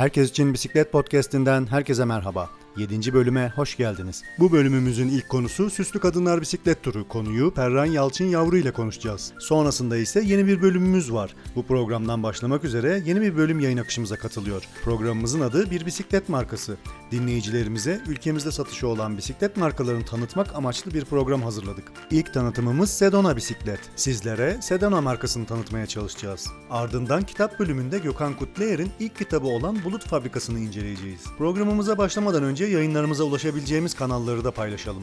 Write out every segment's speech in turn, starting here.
Herkes için Bisiklet Podcast'inden herkese merhaba. 7. bölüme hoş geldiniz. Bu bölümümüzün ilk konusu Süslü Kadınlar Bisiklet Turu. Konuyu Perran Yalçın Yavru ile konuşacağız. Sonrasında ise yeni bir bölümümüz var. Bu programdan başlamak üzere yeni bir bölüm yayın akışımıza katılıyor. Programımızın adı Bir Bisiklet Markası. Dinleyicilerimize ülkemizde satışı olan bisiklet markalarını tanıtmak amaçlı bir program hazırladık. İlk tanıtımımız Sedona Bisiklet. Sizlere Sedona markasını tanıtmaya çalışacağız. Ardından kitap bölümünde Gökhan Kutlayer'in ilk kitabı olan Bulut Fabrikası'nı inceleyeceğiz. Programımıza başlamadan önce yayınlarımıza ulaşabileceğimiz kanalları da paylaşalım.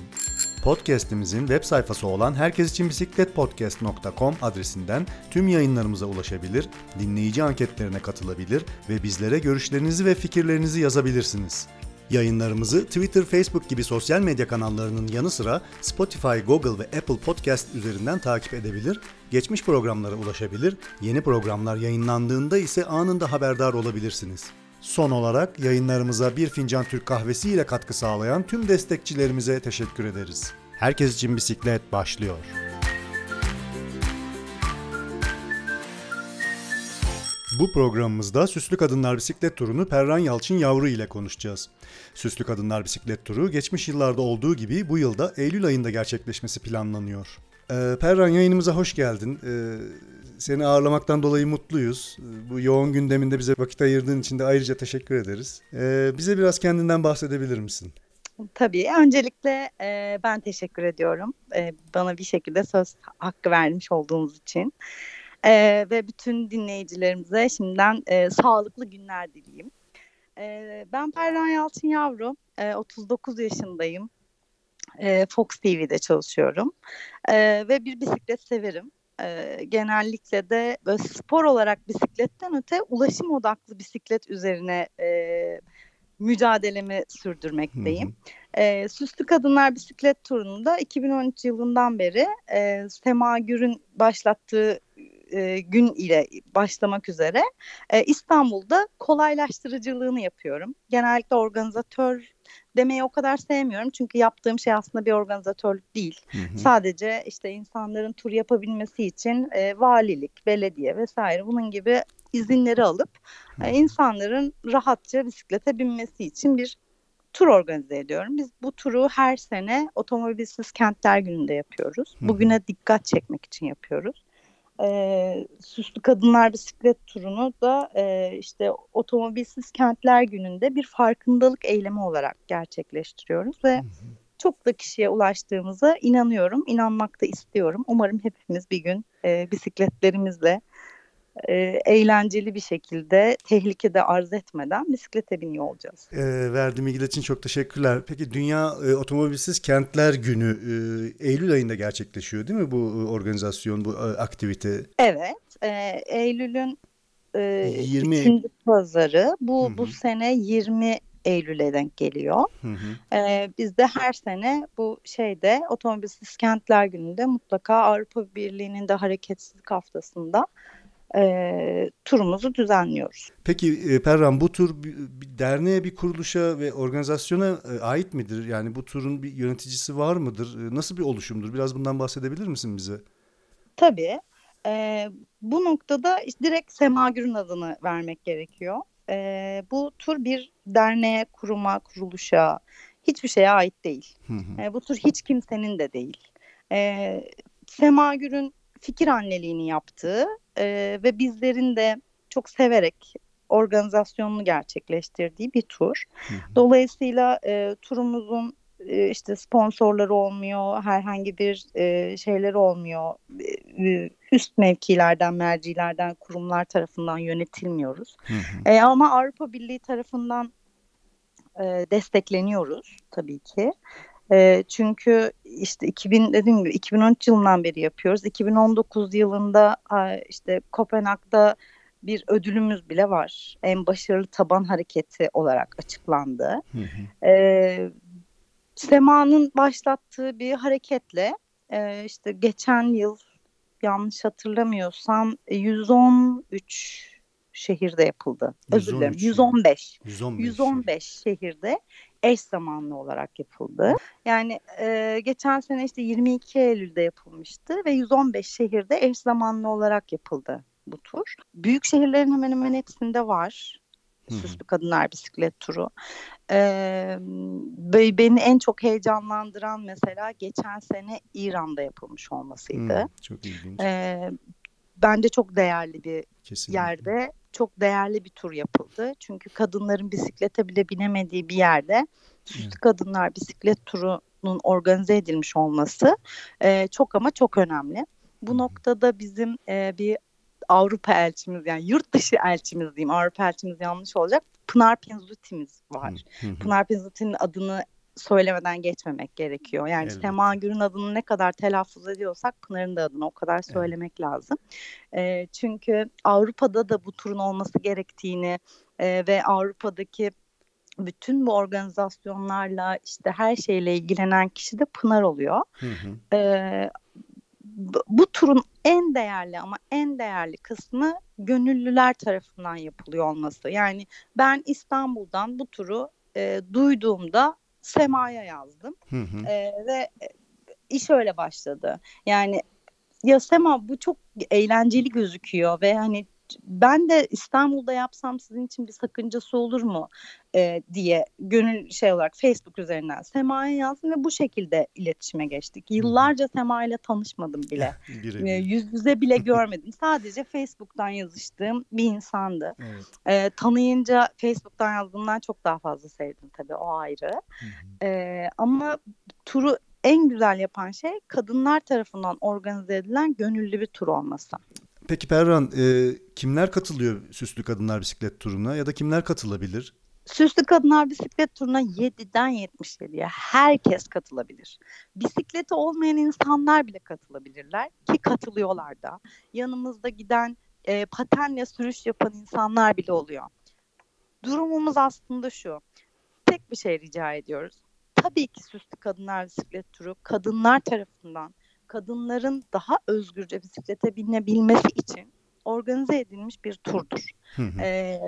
Podcast'imizin web sayfası olan herkesicinbisikletpodcast.com adresinden tüm yayınlarımıza ulaşabilir, dinleyici anketlerine katılabilir ve bizlere görüşlerinizi ve fikirlerinizi yazabilirsiniz. Yayınlarımızı Twitter, Facebook gibi sosyal medya kanallarının yanı sıra Spotify, Google ve Apple Podcast üzerinden takip edebilir, geçmiş programlara ulaşabilir, yeni programlar yayınlandığında ise anında haberdar olabilirsiniz. Son olarak yayınlarımıza bir fincan Türk kahvesi ile katkı sağlayan tüm destekçilerimize teşekkür ederiz. Herkes için bisiklet başlıyor. Bu programımızda Süslü Kadınlar Bisiklet Turu'nu Perran Yalçın Yavru ile konuşacağız. Süslü Kadınlar Bisiklet Turu geçmiş yıllarda olduğu gibi bu yılda Eylül ayında gerçekleşmesi planlanıyor. Ee, Perran yayınımıza hoş geldin. Ee, seni ağırlamaktan dolayı mutluyuz. Bu yoğun gündeminde bize vakit ayırdığın için de ayrıca teşekkür ederiz. Ee, bize biraz kendinden bahsedebilir misin? Tabii. Öncelikle e, ben teşekkür ediyorum. E, bana bir şekilde söz hakkı vermiş olduğunuz için. E, ve bütün dinleyicilerimize şimdiden e, sağlıklı günler dileyim. E, ben Perran Yalçın Yavru. E, 39 yaşındayım. E, Fox TV'de çalışıyorum. E, ve bir bisiklet severim e, genellikle de böyle spor olarak bisikletten öte ulaşım odaklı bisiklet üzerine e, mücadelemi sürdürmekteyim. Hı hı. E, Süslü Kadınlar Bisiklet Turu'nda 2013 yılından beri e, Sema Gür'ün başlattığı e, gün ile başlamak üzere e, İstanbul'da kolaylaştırıcılığını yapıyorum. Genellikle organizatör demeyi o kadar sevmiyorum. Çünkü yaptığım şey aslında bir organizatörlük değil. Hı hı. Sadece işte insanların tur yapabilmesi için e, valilik, belediye vesaire bunun gibi izinleri alıp e, insanların rahatça bisiklete binmesi için bir tur organize ediyorum. Biz bu turu her sene Otomobilsiz Kentler Günü'nde yapıyoruz. Bugüne dikkat çekmek için yapıyoruz e, Süslü Kadınlar Bisiklet Turu'nu da e, işte Otomobilsiz Kentler Günü'nde bir farkındalık eylemi olarak gerçekleştiriyoruz ve hı hı. çok da kişiye ulaştığımıza inanıyorum, inanmak da istiyorum. Umarım hepimiz bir gün e, bisikletlerimizle e, eğlenceli bir şekilde tehlikede arz etmeden bisiklete biniyor olacağız. E, verdiğim bilgiler için çok teşekkürler. Peki Dünya e, Otomobilsiz Kentler Günü e, Eylül ayında gerçekleşiyor değil mi bu e, organizasyon, bu e, aktivite? Evet. E, Eylül'ün e, 20 ikinci pazarı bu Hı-hı. bu sene 20 Eylül'e denk geliyor. Hı hı. Ee, biz de her sene bu şeyde Otomobilsiz Kentler Günü'nde mutlaka Avrupa Birliği'nin de hareketsizlik haftasında e, turumuzu düzenliyoruz. Peki e, Perran bu tur bir, derneğe, bir kuruluşa ve organizasyona e, ait midir? Yani bu turun bir yöneticisi var mıdır? E, nasıl bir oluşumdur? Biraz bundan bahsedebilir misin bize? Tabii. E, bu noktada direkt Semagür'ün adını vermek gerekiyor. E, bu tur bir derneğe, kuruma, kuruluşa, hiçbir şeye ait değil. Hı hı. E, bu tur hiç kimsenin de değil. E, Semagür'ün fikir anneliğini yaptığı e, ve bizlerin de çok severek organizasyonunu gerçekleştirdiği bir tur. Dolayısıyla e, turumuzun e, işte sponsorları olmuyor, herhangi bir e, şeyleri olmuyor. E, üst mevkilerden, mercilerden, kurumlar tarafından yönetilmiyoruz. E, ama Avrupa Birliği tarafından e, destekleniyoruz tabii ki. E, çünkü işte 2000 dediğim gibi 2013 yılından beri yapıyoruz. 2019 yılında işte Kopenhag'da bir ödülümüz bile var. En başarılı taban hareketi olarak açıklandı. Hı hı. E, Sema'nın başlattığı bir hareketle e, işte geçen yıl yanlış hatırlamıyorsam 113 şehirde yapıldı. 113. Özür dilerim. 115. 115. 115 şehirde eş zamanlı olarak yapıldı. Yani e, geçen sene işte 22 Eylül'de yapılmıştı ve 115 şehirde eş zamanlı olarak yapıldı bu tur. Büyük şehirlerin hemen hemen hepsinde var. Hı hı. Süslü Kadınlar Bisiklet Turu. Ee, beni en çok heyecanlandıran mesela geçen sene İran'da yapılmış olmasıydı. Hmm, çok ilginç. Ee, bence çok değerli bir Kesinlikle. yerde çok değerli bir tur yapıldı. Çünkü kadınların bisiklete bile binemediği bir yerde Süslü Evet. Kadınlar Bisiklet Turu'nun organize edilmiş olması e, çok ama çok önemli. Bu Hı hı. noktada bizim e, bir Avrupa elçimiz yani yurt dışı elçimiz diyeyim Avrupa elçimiz yanlış olacak. Pınar Pinzuti'miz var. Hı hı. Pınar Pinzuti'nin adını söylemeden geçmemek gerekiyor. Yani Elbette. Sema Gür'ün adını ne kadar telaffuz ediyorsak Pınar'ın da adını o kadar söylemek lazım. E, çünkü Avrupa'da da bu turun olması gerektiğini e, ve Avrupa'daki bütün bu organizasyonlarla işte her şeyle ilgilenen kişi de Pınar oluyor. Hı hı. E, bu- bu turun en değerli ama en değerli kısmı gönüllüler tarafından yapılıyor olması. Yani ben İstanbul'dan bu turu e, duyduğumda Sema'ya yazdım Hı hı. E, ve iş öyle başladı. Yani ya Sema bu çok eğlenceli gözüküyor ve hani ben de İstanbul'da yapsam sizin için bir sakıncası olur mu e, diye gönül şey olarak Facebook üzerinden Sema'ya yazdım ve bu şekilde iletişime geçtik. Yıllarca Sema ile tanışmadım bile. E, Birebir. yüz yüze bile görmedim. Sadece Facebook'tan yazıştığım bir insandı. Evet. E, tanıyınca Facebook'tan yazdığımdan çok daha fazla sevdim tabii o ayrı. Ee, ama turu en güzel yapan şey kadınlar tarafından organize edilen gönüllü bir tur olması. Peki Perran, e, kimler katılıyor Süslü Kadınlar Bisiklet Turu'na ya da kimler katılabilir? Süslü Kadınlar Bisiklet Turu'na 7'den 77'ye herkes katılabilir. Bisikleti olmayan insanlar bile katılabilirler ki katılıyorlar da. Yanımızda giden e, patenle sürüş yapan insanlar bile oluyor. Durumumuz aslında şu. Tek bir şey rica ediyoruz. Tabii ki Süslü Kadınlar Bisiklet Turu kadınlar tarafından kadınların daha özgürce bisiklete binebilmesi için organize edilmiş bir turdur. Hı hı. Ee,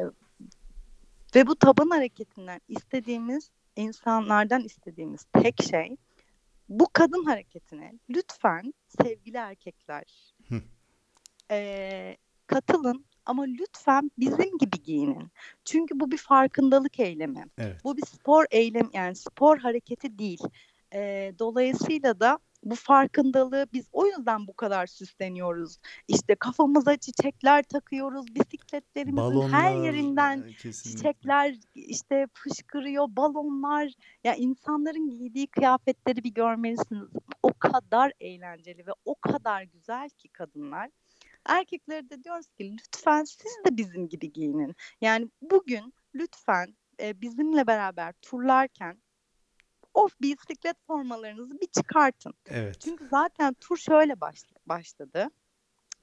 ve bu taban hareketinden istediğimiz insanlardan istediğimiz tek şey bu kadın hareketine lütfen sevgili erkekler Hı. ee, katılın ama lütfen bizim gibi giyinin. Çünkü bu bir farkındalık eylemi. Evet. Bu bir spor eylem yani spor hareketi değil. Ee, dolayısıyla da bu farkındalığı biz o yüzden bu kadar süsleniyoruz. İşte kafamıza çiçekler takıyoruz, bisikletlerimizin her yerinden kesinlikle. çiçekler işte fışkırıyor, balonlar. Ya insanların giydiği kıyafetleri bir görmelisiniz. O kadar eğlenceli ve o kadar güzel ki kadınlar. Erkeklere de diyoruz ki lütfen siz de bizim gibi giyinin. Yani bugün lütfen e, bizimle beraber turlarken o bisiklet formalarınızı bir çıkartın. Evet. Çünkü zaten tur şöyle baş, başladı.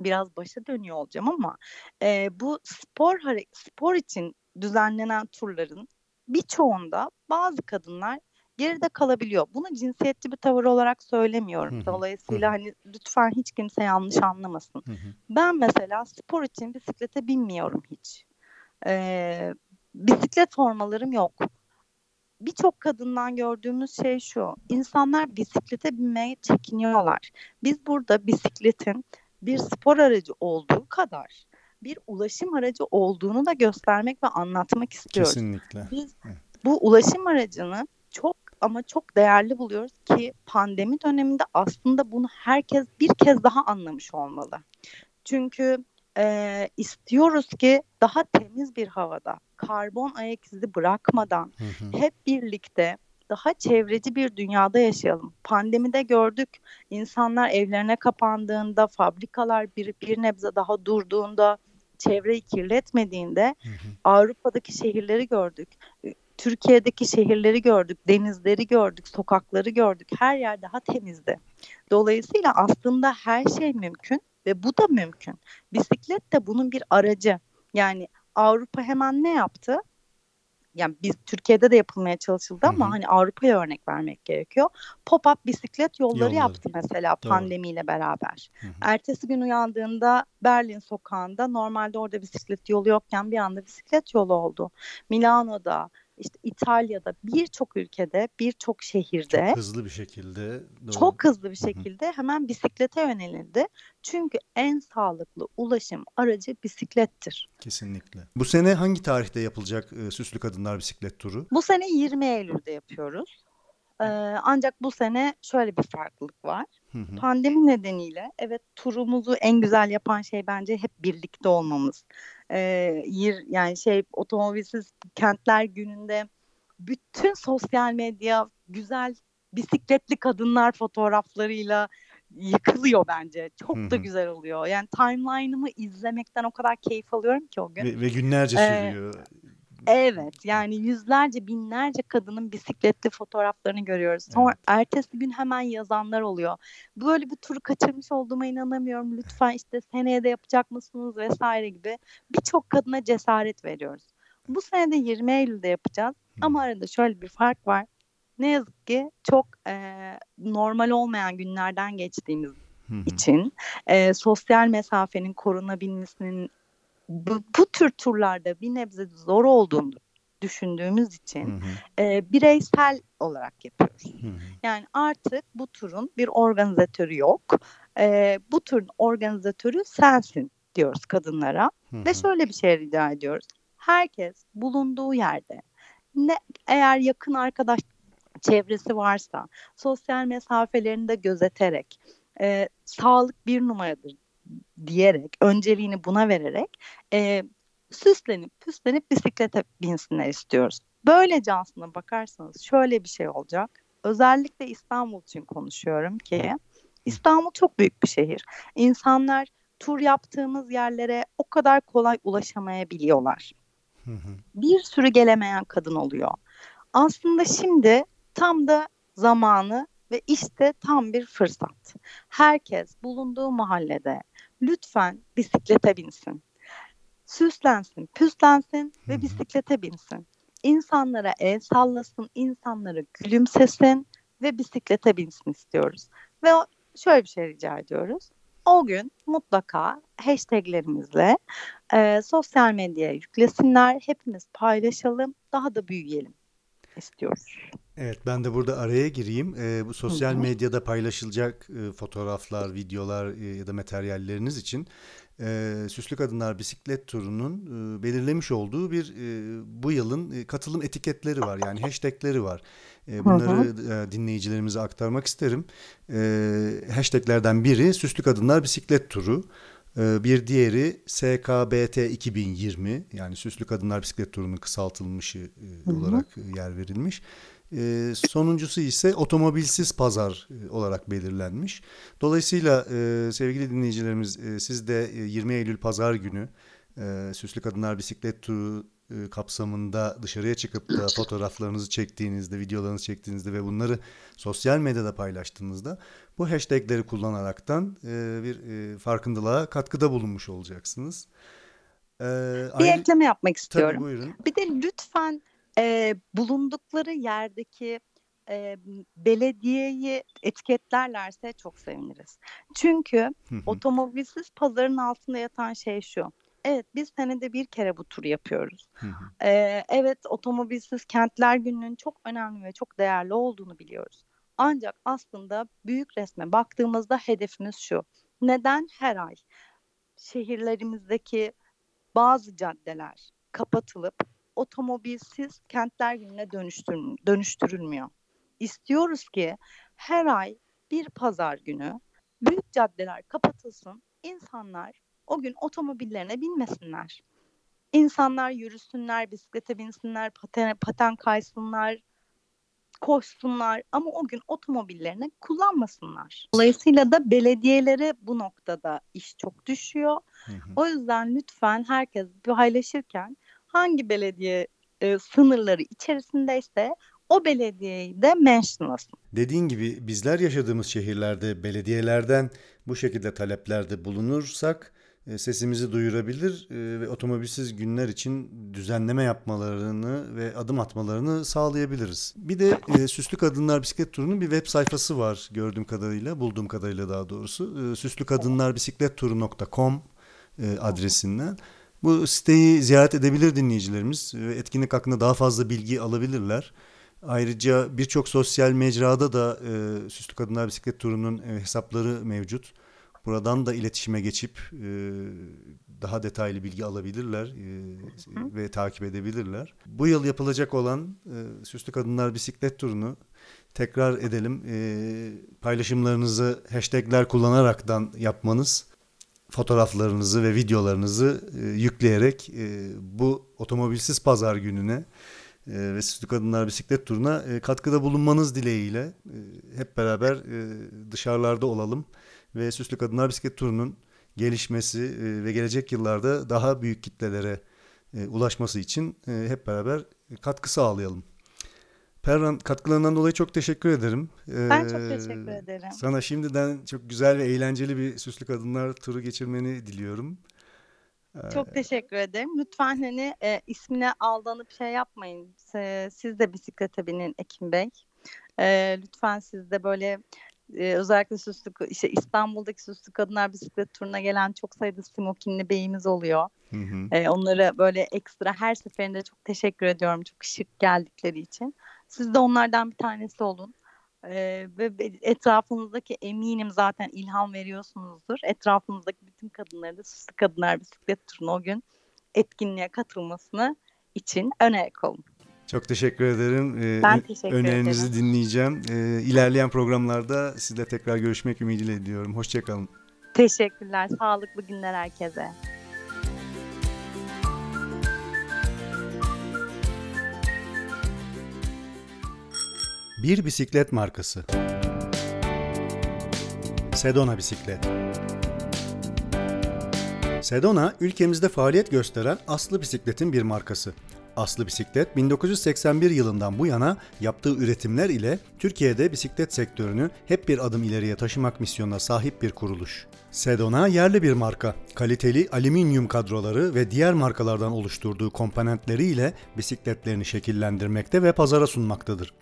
Biraz başa dönüyor olacağım ama e, bu spor spor için düzenlenen turların birçoğunda bazı kadınlar geride kalabiliyor. Bunu cinsiyetçi bir tavır olarak söylemiyorum. Dolayısıyla hani lütfen hiç kimse yanlış anlamasın. Ben mesela spor için bisiklete binmiyorum hiç. Ee, bisiklet formalarım yok. Birçok kadından gördüğümüz şey şu. İnsanlar bisiklete binmeye çekiniyorlar. Biz burada bisikletin bir spor aracı olduğu kadar bir ulaşım aracı olduğunu da göstermek ve anlatmak istiyoruz. Kesinlikle. Biz bu ulaşım aracını çok ama çok değerli buluyoruz ki pandemi döneminde aslında bunu herkes bir kez daha anlamış olmalı. Çünkü e, istiyoruz ki daha temiz bir havada, karbon ayak izi bırakmadan Hı hı. hep birlikte daha çevreci bir dünyada yaşayalım. Pandemide gördük insanlar evlerine kapandığında, fabrikalar bir, bir nebze daha durduğunda, çevreyi kirletmediğinde Hı hı. Avrupa'daki şehirleri gördük. Türkiye'deki şehirleri gördük, denizleri gördük, sokakları gördük. Her yer daha temizdi. Dolayısıyla aslında her şey mümkün ve bu da mümkün. Bisiklet de bunun bir aracı. Yani Avrupa hemen ne yaptı? Yani biz Türkiye'de de yapılmaya çalışıldı ama Hı hı. hani Avrupa'ya örnek vermek gerekiyor. Pop-up bisiklet yolları, Yolları. yaptı mesela Doğru. pandemiyle beraber. Hı hı. Ertesi gün uyandığında Berlin sokağında normalde orada bisiklet yolu yokken bir anda bisiklet yolu oldu. Milano'da, işte İtalya'da birçok ülkede, birçok şehirde Çok hızlı bir şekilde. Doğru. çok hızlı bir şekilde hemen bisiklete yönelildi. Çünkü en sağlıklı ulaşım aracı bisiklettir. Kesinlikle. Bu sene hangi tarihte yapılacak e, Süslü Kadınlar Bisiklet Turu? Bu sene 20 Eylül'de yapıyoruz. Ee, ancak bu sene şöyle bir farklılık var. Hı hı. Pandemi nedeniyle evet turumuzu en güzel yapan şey bence hep birlikte olmamız. Ee, yir, yani şey otomobilsiz kentler gününde bütün sosyal medya güzel bisikletli kadınlar fotoğraflarıyla yıkılıyor bence. Çok Hı da güzel oluyor. Yani timeline'ımı izlemekten o kadar keyif alıyorum ki o gün. Ve, ve günlerce Ee, sürüyor. Evet yani yüzlerce binlerce kadının bisikletli fotoğraflarını görüyoruz. Sonra ertesi gün hemen yazanlar oluyor. Böyle bir turu kaçırmış olduğuma inanamıyorum. Lütfen işte seneye de yapacak mısınız vesaire gibi birçok kadına cesaret veriyoruz. Bu sene de 20 Eylül'de yapacağız. Ama arada şöyle bir fark var. Ne yazık ki çok eee, normal olmayan günlerden geçtiğimiz için eee, sosyal mesafenin korunabilmesinin bu, bu tür turlarda bir nebze zor olduğunu düşündüğümüz Hı için hı. e, bireysel olarak yapıyoruz. Hı hı. Yani artık bu turun bir organizatörü yok. E, bu turun organizatörü sensin diyoruz kadınlara. Hı Ve hı. şöyle bir şey rica ediyoruz. Herkes bulunduğu yerde ne eğer yakın arkadaş çevresi varsa sosyal mesafelerini de gözeterek e, sağlık bir numaradır diyerek önceliğini buna vererek e, süslenip püslenip bisiklete binsinler istiyoruz. Böylece aslında bakarsanız şöyle bir şey olacak. Özellikle İstanbul için konuşuyorum ki İstanbul çok büyük bir şehir. İnsanlar tur yaptığımız yerlere o kadar kolay ulaşamayabiliyorlar. Hı hı. Bir sürü gelemeyen kadın oluyor. Aslında şimdi tam da zamanı ve işte tam bir fırsat. Herkes bulunduğu mahallede lütfen bisiklete binsin. Süslensin, püslensin ve bisiklete binsin. İnsanlara el sallasın, insanlara gülümsesin ve bisiklete binsin istiyoruz. Ve şöyle bir şey rica ediyoruz. O gün mutlaka hashtaglerimizle e, sosyal medyaya yüklesinler. Hepimiz paylaşalım, daha da büyüyelim istiyoruz. Evet ben de burada araya gireyim. Ee, bu sosyal Hı hı. medyada paylaşılacak e, fotoğraflar, videolar e, ya da materyalleriniz için e, Süslü Kadınlar Bisiklet Turu'nun e, belirlemiş olduğu bir e, bu yılın e, katılım etiketleri var. Yani hashtagleri var. E, bunları e, dinleyicilerimize aktarmak isterim. E, hashtaglerden biri Süslü Kadınlar Bisiklet Turu. E, Bir diğeri SKBT 2020 yani Süslü Kadınlar Bisiklet Turu'nun kısaltılmışı e, Hı hı. olarak e, yer verilmiş. E, sonuncusu ise otomobilsiz pazar e, olarak belirlenmiş. Dolayısıyla e, sevgili dinleyicilerimiz e, siz de e, 20 Eylül pazar günü e, Süslü Kadınlar Bisiklet Turu e, kapsamında dışarıya çıkıp da fotoğraflarınızı çektiğinizde, videolarınızı çektiğinizde ve bunları sosyal medyada paylaştığınızda bu hashtagleri kullanaraktan e, bir e, farkındalığa katkıda bulunmuş olacaksınız. E, Bir ayrı- ekleme yapmak Tabii istiyorum. buyurun. Bir de lütfen e, bulundukları yerdeki e, belediyeyi etiketlerlerse çok seviniriz. Çünkü otomobilsiz pazarın altında yatan şey şu. Evet biz senede bir kere bu turu yapıyoruz. Ee, evet otomobilsiz kentler gününün çok önemli ve çok değerli olduğunu biliyoruz. Ancak aslında büyük resme baktığımızda hedefimiz şu. Neden her ay şehirlerimizdeki bazı caddeler kapatılıp otomobilsiz kentler gününe dönüştürül dönüştürülmüyor? İstiyoruz ki her ay bir pazar günü büyük caddeler kapatılsın, insanlar o gün otomobillerine binmesinler. İnsanlar yürüsünler, bisiklete binsinler, paten, paten kaysınlar, koşsunlar ama o gün otomobillerini kullanmasınlar. Dolayısıyla da belediyelere bu noktada iş çok düşüyor. Hı hı. O yüzden lütfen herkes paylaşırken hangi belediye e, sınırları içerisindeyse o belediyeyi de mentionlasın. Dediğin gibi bizler yaşadığımız şehirlerde belediyelerden bu şekilde taleplerde bulunursak sesimizi duyurabilir e, ve otomobilsiz günler için düzenleme yapmalarını ve adım atmalarını sağlayabiliriz. Bir de e, Süslü Kadınlar Bisiklet Turu'nun bir web sayfası var gördüğüm kadarıyla, bulduğum kadarıyla daha doğrusu. E, süslükadınlarbisikletturu.com e, adresinden. Bu siteyi ziyaret edebilir dinleyicilerimiz ve etkinlik hakkında daha fazla bilgi alabilirler. Ayrıca birçok sosyal mecrada da e, Süslü Kadınlar Bisiklet Turu'nun e, hesapları mevcut. Buradan da iletişime geçip e, daha detaylı bilgi alabilirler e, ve takip edebilirler. Bu yıl yapılacak olan e, Süslü Kadınlar Bisiklet Turu'nu tekrar edelim. E, paylaşımlarınızı hashtagler kullanaraktan yapmanız, fotoğraflarınızı ve videolarınızı e, yükleyerek e, bu otomobilsiz pazar gününe e, ve Süslü Kadınlar Bisiklet Turu'na e, katkıda bulunmanız dileğiyle e, hep beraber e, dışarılarda olalım ve Süslü Kadınlar Bisiklet Turu'nun gelişmesi e, ve gelecek yıllarda daha büyük kitlelere e, ulaşması için e, hep beraber katkı sağlayalım. Perran katkılarından dolayı çok teşekkür ederim. Ben çok teşekkür ederim. Sana şimdiden çok güzel ve eğlenceli bir Süslü Kadınlar turu geçirmeni diliyorum. Çok teşekkür ederim. Lütfen hani e, ismine aldanıp şey yapmayın. E, siz de bisiklete binin Ekim Bey. E, lütfen siz de böyle e, özellikle süslü işte İstanbul'daki süslü kadınlar bisiklet turuna gelen çok sayıda smokinli beyimiz oluyor. Hı hı. E, onlara böyle ekstra her seferinde çok teşekkür ediyorum. Çok şık geldikleri için. Siz de onlardan bir tanesi olun. Ee, ve etrafınızdaki eminim zaten ilham veriyorsunuzdur. Etrafınızdaki bütün kadınları da süslü kadınlar bisiklet turuna o gün etkinliğe katılmasını için önerek olun. Çok teşekkür ederim. Ee, ben teşekkür Önerinizi ederim. dinleyeceğim. Ee, ilerleyen programlarda sizle tekrar görüşmek ümidiyle ediyorum. Hoşçakalın. Teşekkürler. Sağlıklı günler herkese. Bir bisiklet markası. Sedona Bisiklet. Sedona, ülkemizde faaliyet gösteren Aslı Bisiklet'in bir markası. Aslı Bisiklet 1981 yılından bu yana yaptığı üretimler ile Türkiye'de bisiklet sektörünü hep bir adım ileriye taşımak misyonuna sahip bir kuruluş. Sedona yerli bir marka. Kaliteli alüminyum kadroları ve diğer markalardan oluşturduğu komponentleriyle bisikletlerini şekillendirmekte ve pazara sunmaktadır.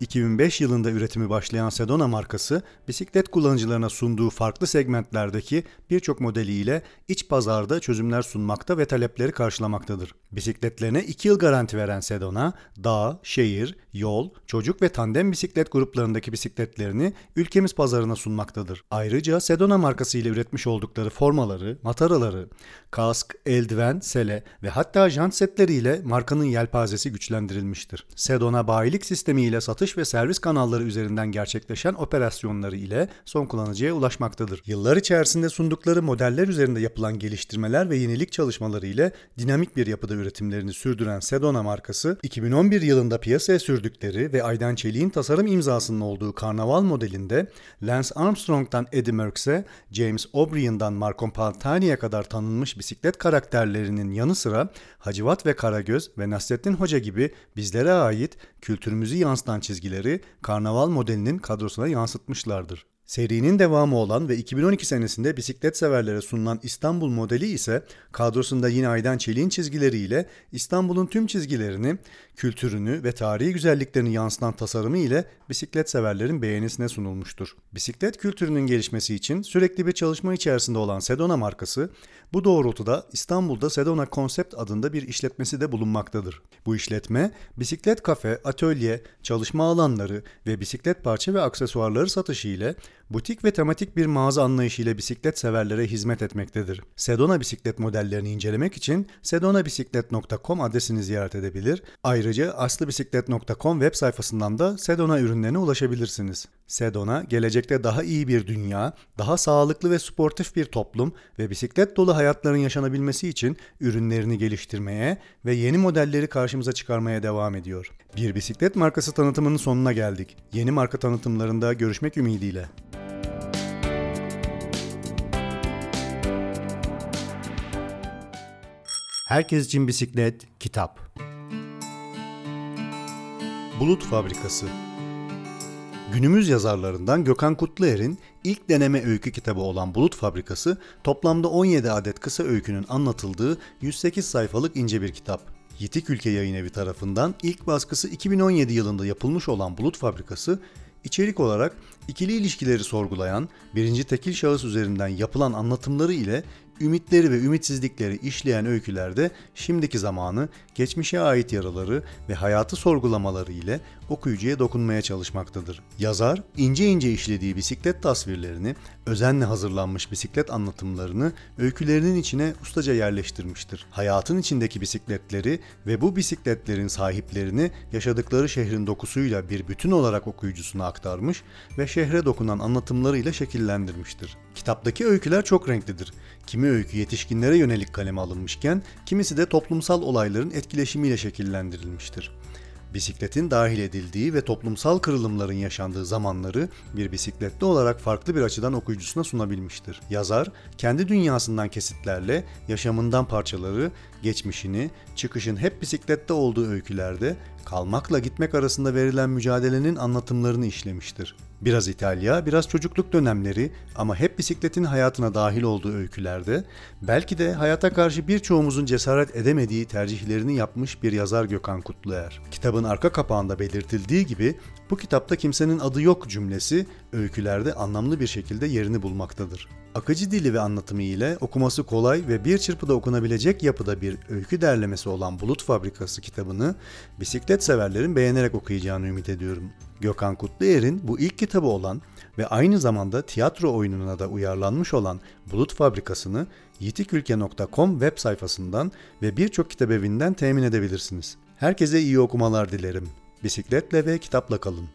2005 yılında üretimi başlayan Sedona markası, bisiklet kullanıcılarına sunduğu farklı segmentlerdeki birçok modeliyle iç pazarda çözümler sunmakta ve talepleri karşılamaktadır. Bisikletlerine 2 yıl garanti veren Sedona, dağ, şehir, yol, çocuk ve tandem bisiklet gruplarındaki bisikletlerini ülkemiz pazarına sunmaktadır. Ayrıca Sedona markası ile üretmiş oldukları formaları, mataraları, kask, eldiven, sele ve hatta jant setleriyle markanın yelpazesi güçlendirilmiştir. Sedona bayilik sistemi ile satış ve servis kanalları üzerinden gerçekleşen operasyonları ile son kullanıcıya ulaşmaktadır. Yıllar içerisinde sundukları modeller üzerinde yapılan geliştirmeler ve yenilik çalışmaları ile dinamik bir yapıda üretimlerini sürdüren Sedona markası, 2011 yılında piyasaya sürdükleri ve Aydan Çelik'in tasarım imzasının olduğu Karnaval modelinde Lance Armstrong'dan Eddie Merckx'e, James O'Brien'dan Marco Pantani'ye kadar tanınmış bisiklet karakterlerinin yanı sıra Hacivat ve Karagöz ve Nasrettin Hoca gibi bizlere ait kültürümüzü yansıtan çizgileri Karnaval modelinin kadrosuna yansıtmışlardır. Serinin devamı olan ve 2012 senesinde bisiklet severlere sunulan İstanbul modeli ise kadrosunda yine Aydan Çelik'in çizgileriyle İstanbul'un tüm çizgilerini, kültürünü ve tarihi güzelliklerini yansıtan tasarımı ile bisiklet severlerin beğenisine sunulmuştur. Bisiklet kültürünün gelişmesi için sürekli bir çalışma içerisinde olan Sedona markası, bu doğrultuda İstanbul'da Sedona Concept adında bir işletmesi de bulunmaktadır. Bu işletme, bisiklet kafe, atölye, çalışma alanları ve bisiklet parça ve aksesuarları satışı ile butik ve tematik bir mağaza anlayışı ile bisiklet severlere hizmet etmektedir. Sedona bisiklet modellerini incelemek için sedonabisiklet.com adresini ziyaret edebilir. Ayrıca aslıbisiklet.com web sayfasından da Sedona ürünlerine ulaşabilirsiniz. Sedona, gelecekte daha iyi bir dünya, daha sağlıklı ve sportif bir toplum ve bisiklet dolu hayatların yaşanabilmesi için ürünlerini geliştirmeye ve yeni modelleri karşımıza çıkarmaya devam ediyor. Bir bisiklet markası tanıtımının sonuna geldik. Yeni marka tanıtımlarında görüşmek ümidiyle. Herkes için bisiklet, kitap. Bulut Fabrikası Günümüz yazarlarından Gökhan Kutluer'in ilk deneme öykü kitabı olan Bulut Fabrikası, toplamda 17 adet kısa öykünün anlatıldığı 108 sayfalık ince bir kitap. Yitik Ülke Yayın Evi tarafından ilk baskısı 2017 yılında yapılmış olan Bulut Fabrikası, içerik olarak ikili ilişkileri sorgulayan, birinci tekil şahıs üzerinden yapılan anlatımları ile ümitleri ve ümitsizlikleri işleyen öykülerde şimdiki zamanı, geçmişe ait yaraları ve hayatı sorgulamaları ile okuyucuya dokunmaya çalışmaktadır. Yazar, ince ince işlediği bisiklet tasvirlerini, özenle hazırlanmış bisiklet anlatımlarını öykülerinin içine ustaca yerleştirmiştir. Hayatın içindeki bisikletleri ve bu bisikletlerin sahiplerini yaşadıkları şehrin dokusuyla bir bütün olarak okuyucusuna aktarmış ve şehre dokunan anlatımlarıyla şekillendirmiştir. Kitaptaki öyküler çok renklidir. Kimi öykü yetişkinlere yönelik kaleme alınmışken kimisi de toplumsal olayların etkileşimiyle şekillendirilmiştir bisikletin dahil edildiği ve toplumsal kırılımların yaşandığı zamanları bir bisikletli olarak farklı bir açıdan okuyucusuna sunabilmiştir. Yazar, kendi dünyasından kesitlerle yaşamından parçaları, geçmişini, çıkışın hep bisiklette olduğu öykülerde kalmakla gitmek arasında verilen mücadelenin anlatımlarını işlemiştir. Biraz İtalya, biraz çocukluk dönemleri ama hep bisikletin hayatına dahil olduğu öykülerde belki de hayata karşı birçoğumuzun cesaret edemediği tercihlerini yapmış bir yazar Gökhan Kutluer. Kitabın arka kapağında belirtildiği gibi bu kitapta kimsenin adı yok cümlesi öykülerde anlamlı bir şekilde yerini bulmaktadır. Akıcı dili ve anlatımı ile okuması kolay ve bir çırpıda okunabilecek yapıda bir öykü derlemesi olan Bulut Fabrikası kitabını bisiklet severlerin beğenerek okuyacağını ümit ediyorum. Gökhan Kutluer'in bu ilk kitabı olan ve aynı zamanda tiyatro oyununa da uyarlanmış olan Bulut Fabrikası'nı yitikülke.com web sayfasından ve birçok kitap evinden temin edebilirsiniz. Herkese iyi okumalar dilerim. Bisikletle ve kitapla kalın.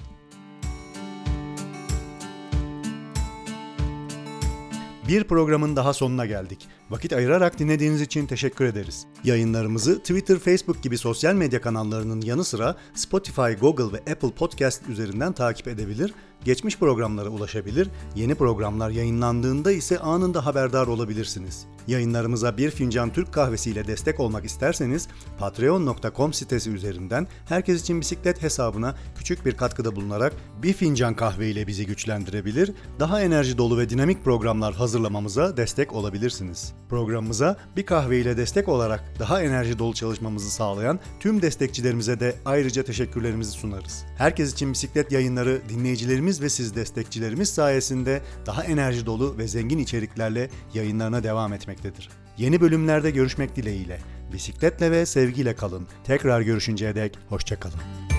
Bir programın daha sonuna geldik. Vakit ayırarak dinlediğiniz için teşekkür ederiz. Yayınlarımızı Twitter, Facebook gibi sosyal medya kanallarının yanı sıra Spotify, Google ve Apple Podcast üzerinden takip edebilir, geçmiş programlara ulaşabilir, yeni programlar yayınlandığında ise anında haberdar olabilirsiniz. Yayınlarımıza bir fincan Türk kahvesi ile destek olmak isterseniz patreon.com sitesi üzerinden herkes için bisiklet hesabına küçük bir katkıda bulunarak bir fincan kahve ile bizi güçlendirebilir, daha enerji dolu ve dinamik programlar hazırlamamıza destek olabilirsiniz. Programımıza bir kahve ile destek olarak daha enerji dolu çalışmamızı sağlayan tüm destekçilerimize de ayrıca teşekkürlerimizi sunarız. Herkes için bisiklet yayınları dinleyicilerimiz ve siz destekçilerimiz sayesinde daha enerji dolu ve zengin içeriklerle yayınlarına devam etmektedir. Yeni bölümlerde görüşmek dileğiyle. Bisikletle ve sevgiyle kalın. Tekrar görüşünceye dek hoşçakalın.